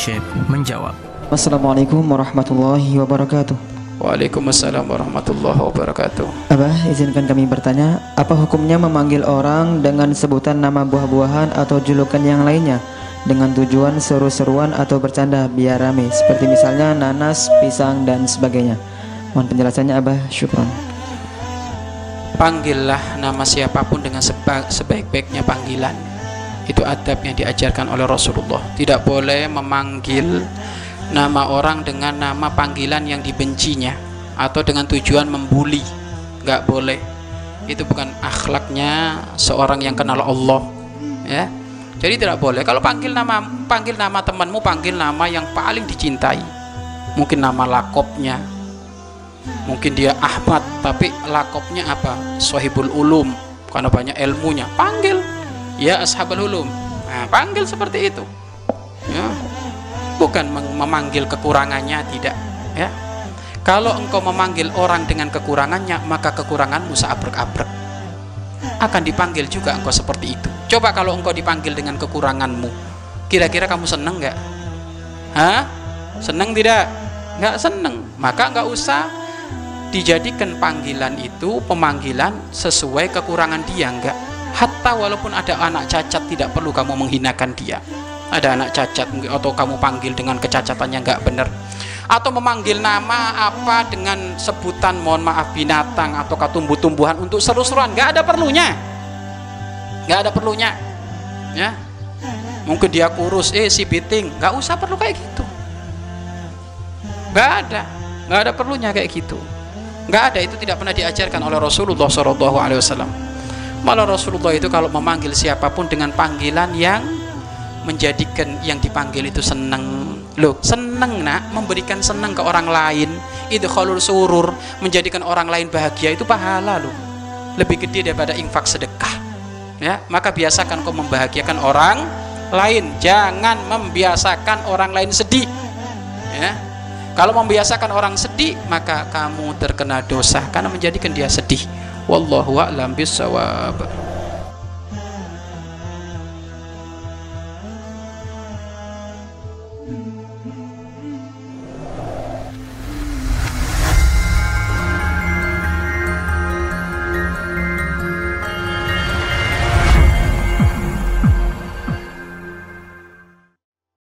Syekh menjawab. Assalamualaikum warahmatullahi wabarakatuh. Waalaikumsalam warahmatullahi wabarakatuh. Abah, izinkan kami bertanya, apa hukumnya memanggil orang dengan sebutan nama buah-buahan atau julukan yang lainnya dengan tujuan seru-seruan atau bercanda biar rame, seperti misalnya nanas, pisang, dan sebagainya. Mohon penjelasannya Abah, syukron. Panggillah nama siapa pun dengan seba- sebaik-baiknya panggilan. Itu adab yang diajarkan oleh Rasulullah. Tidak boleh memanggil nama orang dengan nama panggilan yang dibencinya atau dengan tujuan membuli. Nggak boleh. Itu bukan akhlaknya seorang yang kenal Allah. Ya. Jadi tidak boleh. Kalau panggil nama panggil nama temanmu, panggil nama yang paling dicintai. Mungkin nama lakopnya, mungkin dia Ahmad tapi lakopnya apa Sohibul Ulum karena banyak ilmunya panggil ya Ashabul Ulum nah, panggil seperti itu. Ya. Bukan mem- memanggil kekurangannya tidak. Ya. Kalau engkau memanggil orang dengan kekurangannya maka kekuranganmu seabrek-abrek. Akan dipanggil juga engkau seperti itu. Coba kalau engkau dipanggil dengan kekuranganmu kira-kira kamu seneng nggak? Hah? seneng tidak? Nggak seneng. Maka nggak usah dijadikan panggilan itu pemanggilan sesuai kekurangan dia enggak hatta walaupun ada anak cacat tidak perlu kamu menghinakan dia. Ada anak cacat mungkin atau kamu panggil dengan kecacatannya enggak benar. Atau memanggil nama apa dengan sebutan mohon maaf binatang atau tumbuh-tumbuhan untuk seru-seruan. Enggak ada perlunya. Enggak ada perlunya. Ya. Mungkin dia kurus eh si biting. Enggak usah perlu kayak gitu. Enggak ada. Enggak ada perlunya kayak gitu. Nggak ada. Itu tidak pernah diajarkan oleh Rasulullah Wasallam malah Rasulullah itu kalau memanggil siapa pun dengan panggilan yang menjadikan yang dipanggil itu seneng. Loh seneng nak. Memberikan seneng ke orang lain. Itu khalul surur. Menjadikan orang lain bahagia itu pahala loh. Lebih gede daripada infak sedekah. Ya maka biasakan kau membahagiakan orang lain. Jangan membiasakan orang lain sedih. Ya. Kalau membiasakan orang sedih, maka kamu terkena dosa karena menjadikan dia sedih. Wallahu a'lam bishawab.